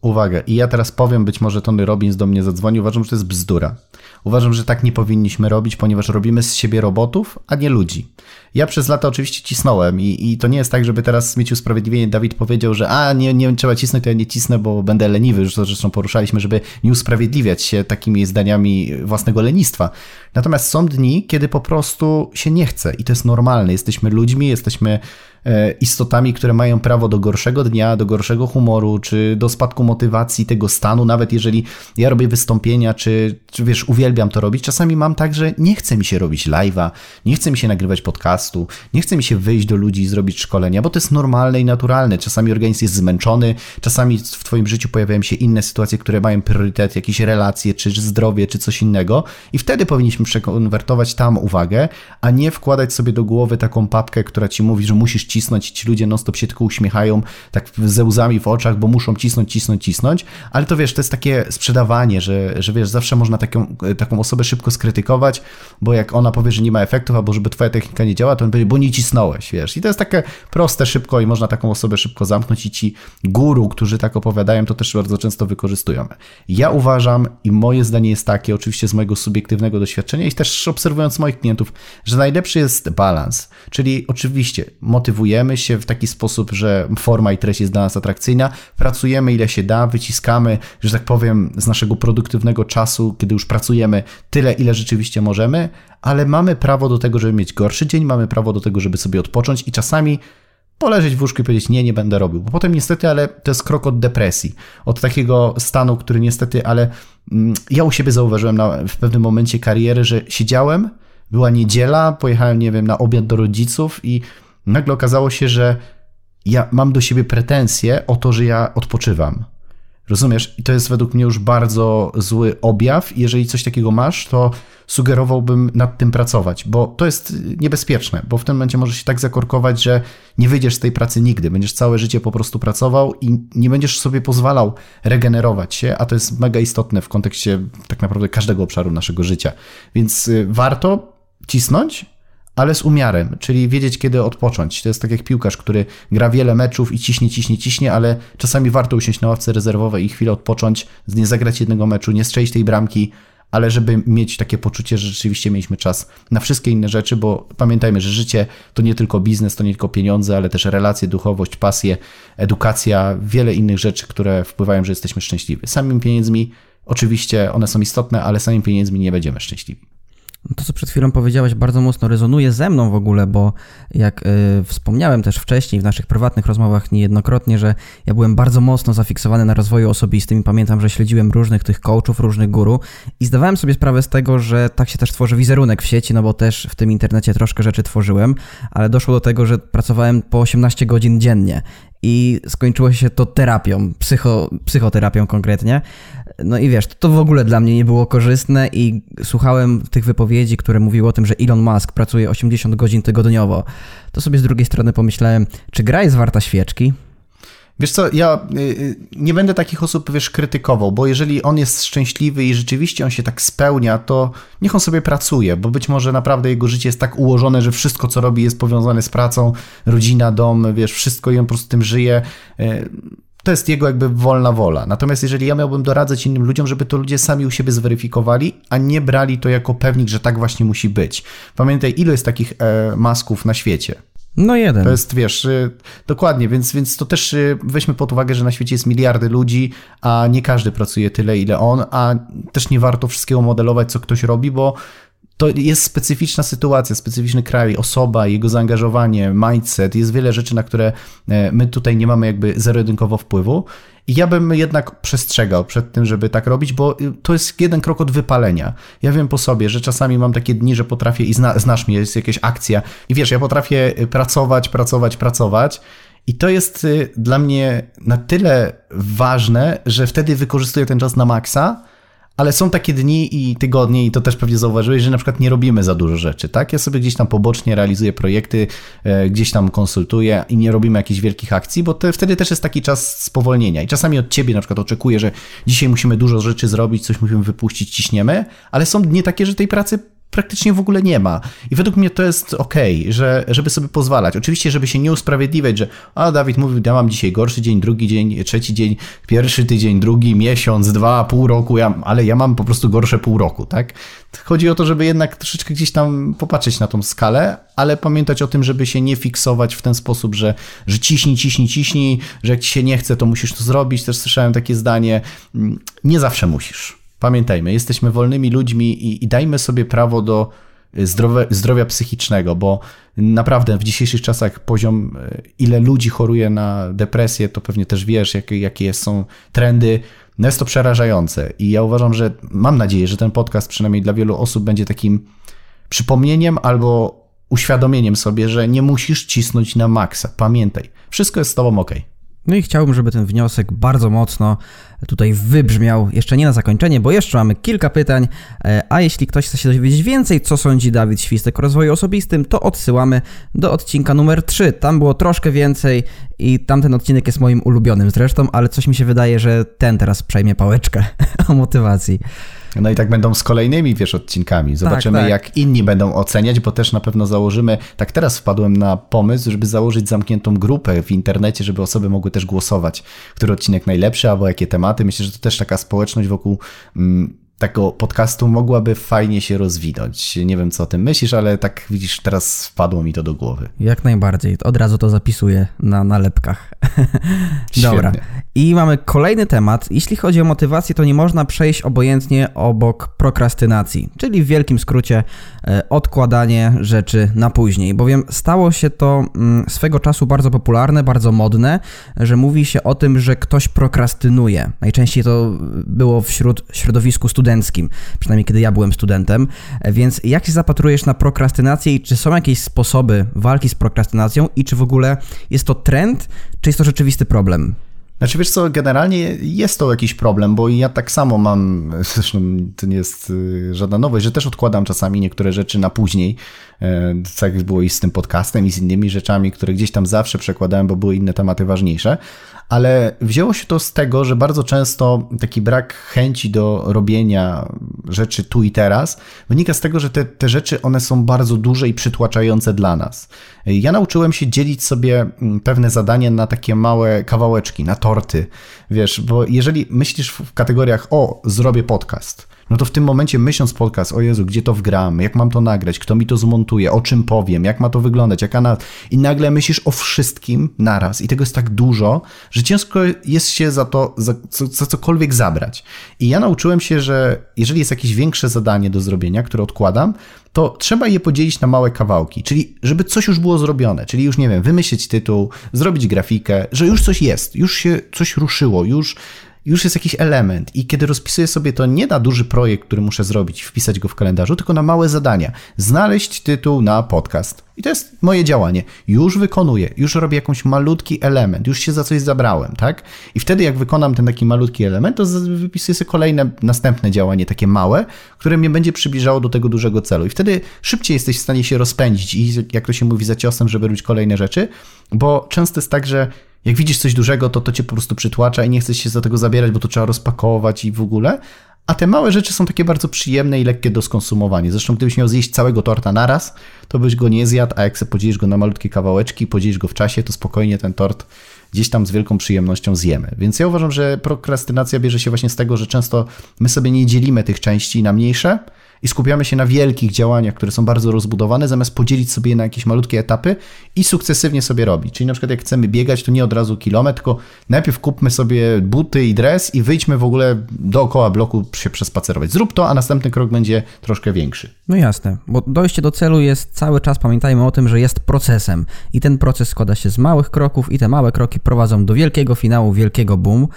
Uwaga, i ja teraz powiem, być może Tony Robbins do mnie zadzwoni, uważam, że to jest bzdura. Uważam, że tak nie powinniśmy robić, ponieważ robimy z siebie robotów, a nie ludzi. Ja przez lata oczywiście cisnąłem i, i to nie jest tak, żeby teraz mieć usprawiedliwienie. Dawid powiedział, że a nie, nie trzeba cisnąć, to ja nie cisnę, bo będę leniwy. Już to zresztą poruszaliśmy, żeby nie usprawiedliwiać się takimi zdaniami własnego lenistwa. Natomiast są dni, kiedy po prostu się nie chce i to jest normalne. Jesteśmy ludźmi, jesteśmy istotami, które mają prawo do gorszego dnia, do gorszego humoru, czy do spadku motywacji tego stanu, nawet jeżeli ja robię wystąpienia, czy, czy wiesz, uwielbiam to robić, czasami mam tak, że nie chce mi się robić live'a, nie chce mi się nagrywać podcastu, nie chce mi się wyjść do ludzi i zrobić szkolenia, bo to jest normalne i naturalne. Czasami organizm jest zmęczony, czasami w Twoim życiu pojawiają się inne sytuacje, które mają priorytet, jakieś relacje, czy zdrowie, czy coś innego i wtedy powinniśmy przekonwertować tam uwagę, a nie wkładać sobie do głowy taką papkę, która Ci mówi, że musisz cisnąć, ci ludzie non-stop się tylko uśmiechają, tak ze łzami w oczach, bo muszą cisnąć, cisnąć, cisnąć, ale to wiesz, to jest takie sprzedawanie, że, że wiesz, zawsze można taką, taką osobę szybko skrytykować, bo jak ona powie, że nie ma efektów, albo żeby twoja technika nie działa, to on powie, bo nie cisnąłeś, wiesz. I to jest takie proste, szybko i można taką osobę szybko zamknąć i ci guru, którzy tak opowiadają, to też bardzo często wykorzystują. Ja uważam i moje zdanie jest takie, oczywiście z mojego subiektywnego doświadczenia i też obserwując moich klientów, że najlepszy jest balans, czyli oczywiście motywujemy się w taki sposób, że forma i treść jest dla nas atrakcyjna, pracujemy ile się da, wyciskamy, że tak powiem, z naszego produktywnego czasu, kiedy już pracujemy tyle, ile rzeczywiście możemy, ale mamy prawo do tego, żeby mieć gorszy dzień, mamy prawo do tego, żeby sobie odpocząć i czasami poleżeć w łóżku i powiedzieć, nie, nie będę robił. Bo potem niestety, ale to jest krok od depresji, od takiego stanu, który niestety, ale mm, ja u siebie zauważyłem na, w pewnym momencie kariery, że siedziałem, była niedziela, pojechałem, nie wiem, na obiad do rodziców i nagle okazało się, że ja mam do siebie pretensje o to, że ja odpoczywam. Rozumiesz? I to jest według mnie już bardzo zły objaw. Jeżeli coś takiego masz, to sugerowałbym nad tym pracować, bo to jest niebezpieczne, bo w tym momencie może się tak zakorkować, że nie wyjdziesz z tej pracy nigdy. Będziesz całe życie po prostu pracował i nie będziesz sobie pozwalał regenerować się, a to jest mega istotne w kontekście tak naprawdę każdego obszaru naszego życia. Więc y, warto cisnąć, ale z umiarem, czyli wiedzieć, kiedy odpocząć. To jest tak jak piłkarz, który gra wiele meczów i ciśnie, ciśnie, ciśnie, ale czasami warto usiąść na ławce rezerwowej i chwilę odpocząć, nie zagrać jednego meczu, nie strzelić tej bramki, ale żeby mieć takie poczucie, że rzeczywiście mieliśmy czas na wszystkie inne rzeczy, bo pamiętajmy, że życie to nie tylko biznes, to nie tylko pieniądze, ale też relacje, duchowość, pasje, edukacja, wiele innych rzeczy, które wpływają, że jesteśmy szczęśliwi. Samymi pieniędzmi, oczywiście one są istotne, ale samymi pieniędzmi nie będziemy szczęśliwi. To, co przed chwilą powiedziałeś, bardzo mocno rezonuje ze mną w ogóle, bo jak y, wspomniałem też wcześniej w naszych prywatnych rozmowach niejednokrotnie, że ja byłem bardzo mocno zafiksowany na rozwoju osobistym i pamiętam, że śledziłem różnych tych coachów, różnych guru i zdawałem sobie sprawę z tego, że tak się też tworzy wizerunek w sieci, no bo też w tym internecie troszkę rzeczy tworzyłem, ale doszło do tego, że pracowałem po 18 godzin dziennie i skończyło się to terapią, psycho, psychoterapią konkretnie. No i wiesz, to w ogóle dla mnie nie było korzystne i słuchałem tych wypowiedzi, które mówiły o tym, że Elon Musk pracuje 80 godzin tygodniowo. To sobie z drugiej strony pomyślałem, czy gra jest warta świeczki? Wiesz co, ja y, y, nie będę takich osób, wiesz, krytykował, bo jeżeli on jest szczęśliwy i rzeczywiście on się tak spełnia, to niech on sobie pracuje, bo być może naprawdę jego życie jest tak ułożone, że wszystko, co robi, jest powiązane z pracą, rodzina, dom, wiesz, wszystko i on po prostu tym żyje. To jest jego jakby wolna wola. Natomiast jeżeli ja miałbym doradzać innym ludziom, żeby to ludzie sami u siebie zweryfikowali, a nie brali to jako pewnik, że tak właśnie musi być. Pamiętaj, ile jest takich e, masków na świecie? No jeden. To jest, wiesz, y, dokładnie, więc, więc to też y, weźmy pod uwagę, że na świecie jest miliardy ludzi, a nie każdy pracuje tyle, ile on, a też nie warto wszystkiego modelować, co ktoś robi, bo to jest specyficzna sytuacja, specyficzny kraj, osoba, jego zaangażowanie, mindset, jest wiele rzeczy, na które e, my tutaj nie mamy jakby zero-jedynkowo wpływu. I ja bym jednak przestrzegał przed tym, żeby tak robić, bo y, to jest jeden krok od wypalenia. Ja wiem po sobie, że czasami mam takie dni, że potrafię, i zna, znasz mnie, jest jakaś akcja, i wiesz, ja potrafię y, pracować, pracować, pracować. I to jest y, dla mnie na tyle ważne, że wtedy wykorzystuję ten czas na maksa, ale są takie dni i tygodnie, i to też pewnie zauważyłeś, że na przykład nie robimy za dużo rzeczy, tak? Ja sobie gdzieś tam pobocznie realizuję projekty, e, gdzieś tam konsultuję i nie robimy jakichś wielkich akcji, bo to, wtedy też jest taki czas spowolnienia. I czasami od ciebie na przykład oczekuję, że dzisiaj musimy dużo rzeczy zrobić, coś musimy wypuścić, ciśniemy, ale są dni takie, że tej pracy praktycznie w ogóle nie ma. I według mnie to jest ok, że, żeby sobie pozwalać. Oczywiście, żeby się nie usprawiedliwiać, że a Dawid mówił, ja mam dzisiaj gorszy dzień, drugi dzień, trzeci dzień, pierwszy tydzień, drugi, miesiąc, dwa, pół roku, ja, ale ja mam po prostu gorsze pół roku, tak? Chodzi o to, żeby jednak troszeczkę gdzieś tam popatrzeć na tą skalę, ale pamiętać o tym, żeby się nie fiksować w ten sposób, że, że ciśnij, ciśnij, ciśnij, że jak ci się nie chce, to musisz to zrobić. Też słyszałem takie zdanie, mm, nie zawsze musisz. Pamiętajmy, jesteśmy wolnymi ludźmi i, i dajmy sobie prawo do y, zdrowe, zdrowia psychicznego, bo naprawdę w dzisiejszych czasach poziom, y, ile ludzi choruje na depresję, to pewnie też wiesz, jakie, jakie są trendy. No jest to przerażające i ja uważam, że mam nadzieję, że ten podcast przynajmniej dla wielu osób będzie takim przypomnieniem albo uświadomieniem sobie, że nie musisz cisnąć na maksa. Pamiętaj, wszystko jest z tobą ok. No i chciałbym, żeby ten wniosek bardzo mocno tutaj wybrzmiał. Jeszcze nie na zakończenie, bo jeszcze mamy kilka pytań. E, a jeśli ktoś chce się dowiedzieć więcej, co sądzi Dawid Świstek o rozwoju osobistym, to odsyłamy do odcinka numer 3. Tam było troszkę więcej i tamten odcinek jest moim ulubionym zresztą, ale coś mi się wydaje, że ten teraz przejmie pałeczkę o motywacji. No i tak będą z kolejnymi, wiesz, odcinkami. Zobaczymy, tak, tak. jak inni będą oceniać, bo też na pewno założymy. Tak teraz wpadłem na pomysł, żeby założyć zamkniętą grupę w internecie, żeby osoby mogły też głosować, który odcinek najlepszy, albo jakie tematy. Myślę, że to też taka społeczność wokół. Mm, tego podcastu mogłaby fajnie się rozwinąć. Nie wiem, co o tym myślisz, ale tak widzisz, teraz wpadło mi to do głowy. Jak najbardziej. Od razu to zapisuję na nalepkach. Dobra. I mamy kolejny temat. Jeśli chodzi o motywację, to nie można przejść obojętnie obok prokrastynacji, czyli w wielkim skrócie e, odkładanie rzeczy na później, bowiem stało się to mm, swego czasu bardzo popularne, bardzo modne, że mówi się o tym, że ktoś prokrastynuje. Najczęściej to było wśród środowisku studenckim, przynajmniej kiedy ja byłem studentem. E, więc jak się zapatrujesz na prokrastynację i czy są jakieś sposoby walki z prokrastynacją i czy w ogóle jest to trend, czy jest to rzeczywisty problem? Znaczy wiesz co, generalnie jest to jakiś problem, bo ja tak samo mam, zresztą to nie jest y, żadna nowość, że też odkładam czasami niektóre rzeczy na później, tak jak było i z tym podcastem i z innymi rzeczami, które gdzieś tam zawsze przekładałem, bo były inne tematy ważniejsze, ale wzięło się to z tego, że bardzo często taki brak chęci do robienia rzeczy tu i teraz wynika z tego, że te, te rzeczy one są bardzo duże i przytłaczające dla nas. Ja nauczyłem się dzielić sobie mm, pewne zadania na takie małe kawałeczki, na torty, wiesz, bo jeżeli myślisz w kategoriach o, zrobię podcast, no to w tym momencie myśląc podcast, o Jezu, gdzie to wgram, jak mam to nagrać, kto mi to zmontuje, o czym powiem, jak ma to wyglądać, jaka na... I nagle myślisz o wszystkim naraz i tego jest tak dużo, że ciężko jest się za to, za, za cokolwiek zabrać. I ja nauczyłem się, że jeżeli jest jakieś większe zadanie do zrobienia, które odkładam, to trzeba je podzielić na małe kawałki, czyli żeby coś już było zrobione, czyli już nie wiem, wymyślić tytuł, zrobić grafikę, że już coś jest, już się coś ruszyło, już już jest jakiś element i kiedy rozpisuję sobie to nie na duży projekt, który muszę zrobić, wpisać go w kalendarzu, tylko na małe zadania. Znaleźć tytuł na podcast. I to jest moje działanie. Już wykonuję, już robię jakąś malutki element, już się za coś zabrałem, tak? I wtedy jak wykonam ten taki malutki element, to wypisuję sobie kolejne, następne działanie, takie małe, które mnie będzie przybliżało do tego dużego celu. I wtedy szybciej jesteś w stanie się rozpędzić i, jak to się mówi, za ciosem, żeby robić kolejne rzeczy, bo często jest tak, że jak widzisz coś dużego, to to cię po prostu przytłacza i nie chcesz się za tego zabierać, bo to trzeba rozpakować i w ogóle. A te małe rzeczy są takie bardzo przyjemne i lekkie do skonsumowania. Zresztą gdybyś miał zjeść całego torta naraz, to byś go nie zjadł, a jak sobie podzielisz go na malutkie kawałeczki, podzielisz go w czasie, to spokojnie ten tort gdzieś tam z wielką przyjemnością zjemy. Więc ja uważam, że prokrastynacja bierze się właśnie z tego, że często my sobie nie dzielimy tych części na mniejsze, i skupiamy się na wielkich działaniach, które są bardzo rozbudowane, zamiast podzielić sobie je na jakieś malutkie etapy i sukcesywnie sobie robić. Czyli na przykład jak chcemy biegać, to nie od razu kilometr, tylko najpierw kupmy sobie buty i dres i wyjdźmy w ogóle dookoła bloku się przespacerować. Zrób to, a następny krok będzie troszkę większy. No jasne, bo dojście do celu jest cały czas, pamiętajmy o tym, że jest procesem i ten proces składa się z małych kroków i te małe kroki prowadzą do wielkiego finału, wielkiego boom.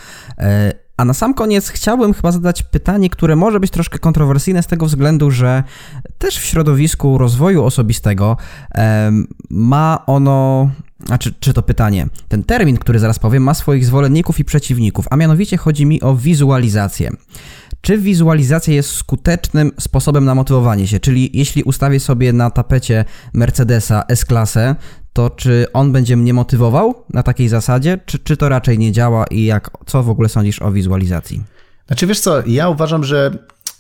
A na sam koniec chciałbym chyba zadać pytanie, które może być troszkę kontrowersyjne z tego względu, że też w środowisku rozwoju osobistego ma ono znaczy, czy to pytanie, ten termin, który zaraz powiem, ma swoich zwolenników i przeciwników, a mianowicie chodzi mi o wizualizację. Czy wizualizacja jest skutecznym sposobem na motywowanie się? Czyli jeśli ustawię sobie na tapecie Mercedesa S-klasę, to czy on będzie mnie motywował na takiej zasadzie, czy, czy to raczej nie działa i jak, co w ogóle sądzisz o wizualizacji? Znaczy wiesz co, ja uważam, że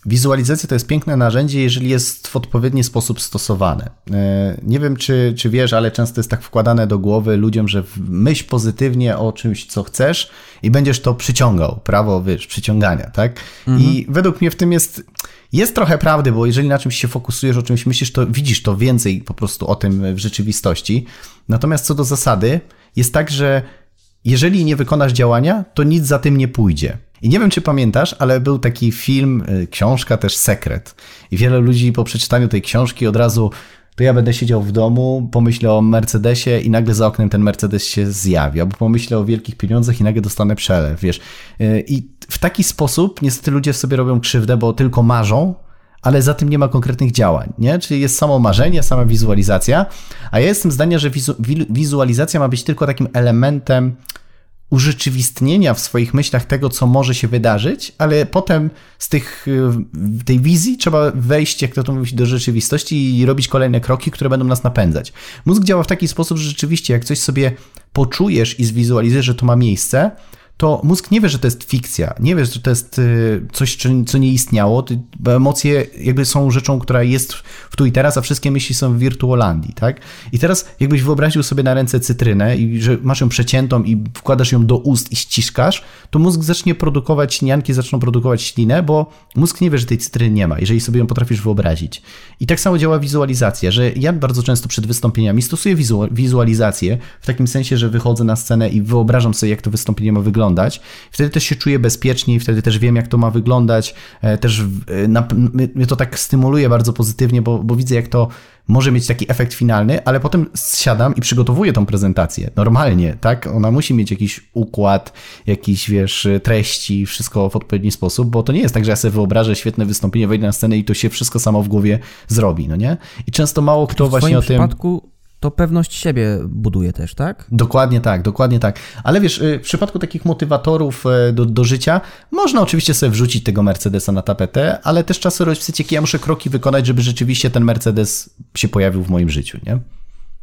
Wizualizacja to jest piękne narzędzie, jeżeli jest w odpowiedni sposób stosowane. E, nie wiem, czy, czy wiesz, ale często jest tak wkładane do głowy ludziom, że myśl pozytywnie o czymś, co chcesz i będziesz to przyciągał. Prawo, wiesz, przyciągania, tak? Mhm. I według mnie w tym jest, jest trochę prawdy, bo jeżeli na czymś się fokusujesz, o czymś myślisz, to widzisz to więcej po prostu o tym w rzeczywistości. Natomiast co do zasady, jest tak, że jeżeli nie wykonasz działania, to nic za tym nie pójdzie. I nie wiem, czy pamiętasz, ale był taki film, y, książka też Sekret. I wiele ludzi po przeczytaniu tej książki od razu to ja będę siedział w domu, pomyślę o Mercedesie i nagle za oknem ten Mercedes się zjawi, albo pomyślę o wielkich pieniądzach i nagle dostanę przelew, wiesz. Y, I w taki sposób niestety ludzie sobie robią krzywdę, bo tylko marzą, ale za tym nie ma konkretnych działań, nie? Czyli jest samo marzenie, sama wizualizacja, a ja jestem zdania, że wizu wizualizacja ma być tylko takim elementem urzeczywistnienia w swoich myślach tego, co może się wydarzyć, ale potem z tych, y, tej wizji trzeba wejść, jak to mówić, do rzeczywistości i robić kolejne kroki, które będą nas napędzać. Mózg działa w taki sposób, że rzeczywiście, jak coś sobie poczujesz i zwizualizujesz, że to ma miejsce, to mózg nie wie, że to jest fikcja, nie wie, że to jest y, coś, co nie istniało, emocje jakby są rzeczą, która jest w tu i teraz, a wszystkie myśli są w wirtuolandii, tak? I teraz jakbyś wyobraził sobie na ręce cytrynę i że masz ją przeciętą i wkładasz ją do ust i ściskasz, to mózg zacznie produkować, śnianki zaczną produkować ślinę, bo mózg nie wie, że tej cytryny nie ma, jeżeli sobie ją potrafisz wyobrazić. I tak samo działa wizualizacja, że ja bardzo często przed wystąpieniami stosuję wizualizację w takim sensie, że wychodzę na scenę i wyobrażam sobie, jak to wystąpienie ma wyglądać, wyglądać. Wtedy też się czuję bezpieczniej, wtedy też wiem, jak to ma wyglądać. E, też e, na, mnie to tak stymuluje bardzo pozytywnie, bo, bo widzę, jak to może mieć taki efekt finalny, ale potem siadam i przygotowuję tą prezentację. Normalnie, tak? Ona musi mieć jakiś układ, jakiś, wiesz, treści, wszystko w odpowiedni sposób, bo to nie jest tak, że ja sobie wyobrażę świetne wystąpienie, wejdę na scenę i to się wszystko samo w głowie zrobi, no nie? I często mało kto w właśnie o tym... przypadku to pewność siebie buduje też, tak? Dokładnie tak, dokładnie tak. Ale wiesz, y, w przypadku takich motywatorów y, do, do życia, można oczywiście sobie wrzucić tego Mercedesa na tapetę, ale też czasem rozpisać, ja muszę kroki wykonać, żeby rzeczywiście ten Mercedes się pojawił w moim życiu, nie?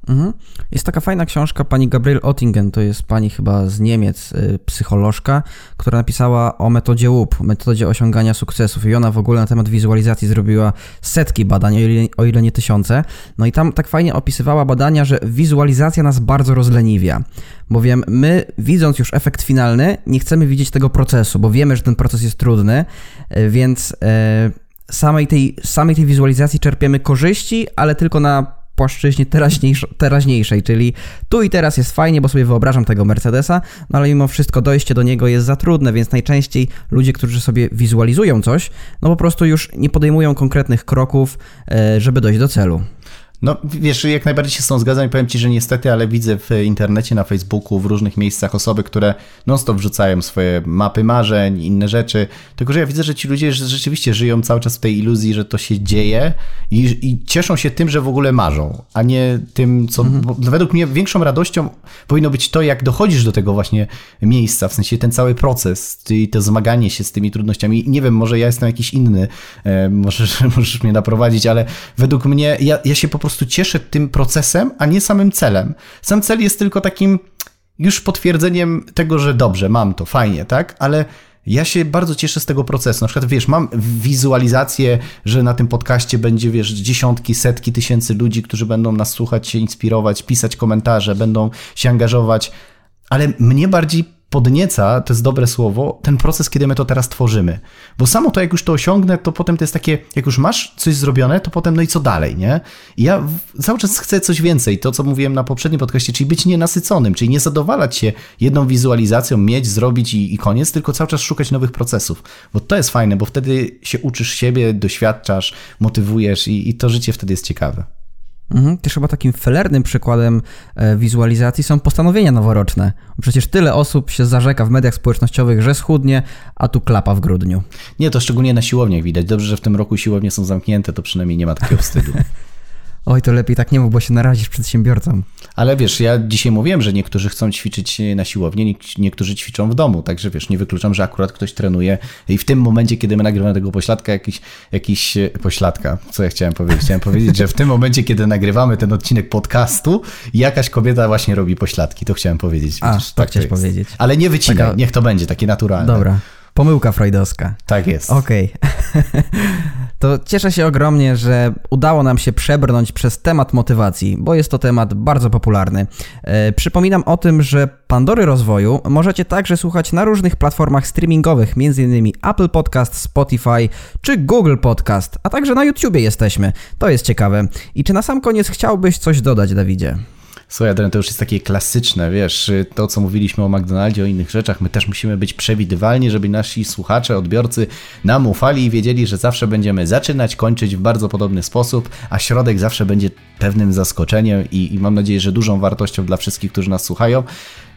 Mhm. Jest taka fajna książka pani Gabriel Ottingen, to jest pani chyba z Niemiec, y, psycholożka, która napisała o metodzie łup, metodzie osiągania sukcesów i ona w ogóle na temat wizualizacji zrobiła setki badań, o ile, o ile nie tysiące. No i tam tak fajnie opisywała badania, że wizualizacja nas bardzo rozleniwia, bowiem my widząc już efekt finalny, nie chcemy widzieć tego procesu, bo wiemy, że ten proces jest trudny, y, więc y, samej tej, samej tej wizualizacji czerpiemy korzyści, ale tylko na płaszczyźnie teraźniejszej, czyli tu i teraz jest fajnie, bo sobie wyobrażam tego Mercedesa, no ale mimo wszystko dojście do niego jest za trudne, więc najczęściej ludzie, którzy sobie wizualizują coś, no po prostu już nie podejmują konkretnych kroków, e, żeby dojść do celu. No wiesz, jak najbardziej się z tą zgadzam i powiem Ci, że niestety, ale widzę w internecie, na Facebooku, w różnych miejscach osoby, które non-stop wrzucają swoje mapy marzeń, inne rzeczy, tylko że ja widzę, że ci ludzie rzeczywiście żyją cały czas w tej iluzji, że to się dzieje i, i cieszą się tym, że w ogóle marzą, a nie tym, co... Mhm. według mnie większą radością powinno być to, jak dochodzisz do tego właśnie miejsca, w sensie ten cały proces i to zmaganie się z tymi trudnościami. Nie wiem, może ja jestem jakiś inny, e, możesz, możesz mnie naprowadzić, ale według mnie ja, ja się po prostu prostu cieszę tym procesem, a nie samym celem. Sam cel jest tylko takim już potwierdzeniem tego, że dobrze, mam to, fajnie, tak? Ale ja się bardzo cieszę z tego procesu. Na przykład, wiesz, mam wizualizację, że na tym podcaście będzie, wiesz, dziesiątki, setki tysięcy ludzi, którzy będą nas słuchać, się inspirować, pisać komentarze, będą się angażować, ale mnie bardziej podnieca, to jest dobre słowo, ten proces, kiedy my to teraz tworzymy. Bo samo to, jak już to osiągnę, to potem to jest takie, jak już masz coś zrobione, to potem no i co dalej, nie? I ja cały czas chcę coś więcej, to co mówiłem na poprzednim podcaście, czyli być nienasyconym, czyli nie zadowalać się jedną wizualizacją, mieć, zrobić i, i koniec, tylko cały czas szukać nowych procesów. Bo to jest fajne, bo wtedy się uczysz siebie, doświadczasz, motywujesz i, i to życie wtedy jest ciekawe. Mhm. Też chyba takim felernym przykładem e, wizualizacji są postanowienia noworoczne. Przecież tyle osób się zarzeka w mediach społecznościowych, że schudnie, a tu klapa w grudniu. Nie, to szczególnie na siłowniach widać. Dobrze, że w tym roku siłownie są zamknięte, to przynajmniej nie ma takiego wstydu. Oj, to lepiej tak nie mów, bo się narazisz przedsiębiorcom. Ale wiesz, ja dzisiaj mówiłem, że niektórzy chcą ćwiczyć na siłowni, niektórzy ćwiczą w domu, także wiesz, nie wykluczam, że akurat ktoś trenuje i w tym momencie, kiedy my nagrywamy tego pośladka, jakiś, jakiś e, pośladka, co ja chciałem powiedzieć? Chciałem powiedzieć, że w tym momencie, kiedy nagrywamy ten odcinek podcastu, jakaś kobieta właśnie robi pośladki, to chciałem powiedzieć. A, widzisz, tak chciałeś powiedzieć. Ale nie wycinaj, Taka... niech to będzie takie naturalne. Dobra. Pomyłka freudowska. Tak jest. Okej. Okay. to cieszę się ogromnie, że udało nam się przebrnąć przez temat motywacji, bo jest to temat bardzo popularny. E, przypominam o tym, że Pandory Rozwoju możecie także słuchać na różnych platformach streamingowych, m.in. Apple Podcast, Spotify czy Google Podcast, a także na YouTubie jesteśmy. To jest ciekawe. I czy na sam koniec chciałbyś coś dodać, Dawidzie? Słuchaj, Adrian, to już jest takie klasyczne, wiesz, to co mówiliśmy o McDonaldzie, o innych rzeczach, my też musimy być przewidywalni, żeby nasi słuchacze, odbiorcy nam ufali i wiedzieli, że zawsze będziemy zaczynać, kończyć w bardzo podobny sposób, a środek zawsze będzie pewnym zaskoczeniem i, i mam nadzieję, że dużą wartością dla wszystkich, którzy nas słuchają.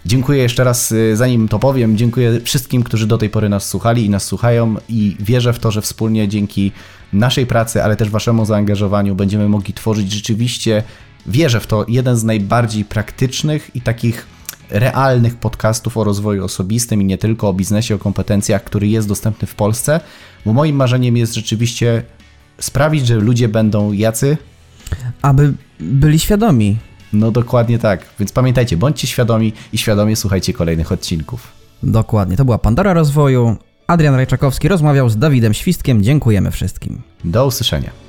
Dziękuję jeszcze raz, y, zanim to powiem, dziękuję wszystkim, którzy do tej pory nas słuchali i nas słuchają i wierzę w to, że wspólnie dzięki naszej pracy, ale też waszemu zaangażowaniu będziemy mogli tworzyć rzeczywiście wierzę w to, jeden z najbardziej praktycznych i takich realnych podcastów o rozwoju osobistym i nie tylko o biznesie, o kompetencjach, który jest dostępny w Polsce, bo moim marzeniem jest rzeczywiście sprawić, że ludzie będą jacy? Aby byli świadomi. No dokładnie tak. Więc pamiętajcie, bądźcie świadomi i świadomie słuchajcie kolejnych odcinków. Dokładnie. To była Pandora Rozwoju. Adrian Rajczakowski rozmawiał z Dawidem Świstkiem. Dziękujemy wszystkim. Do usłyszenia.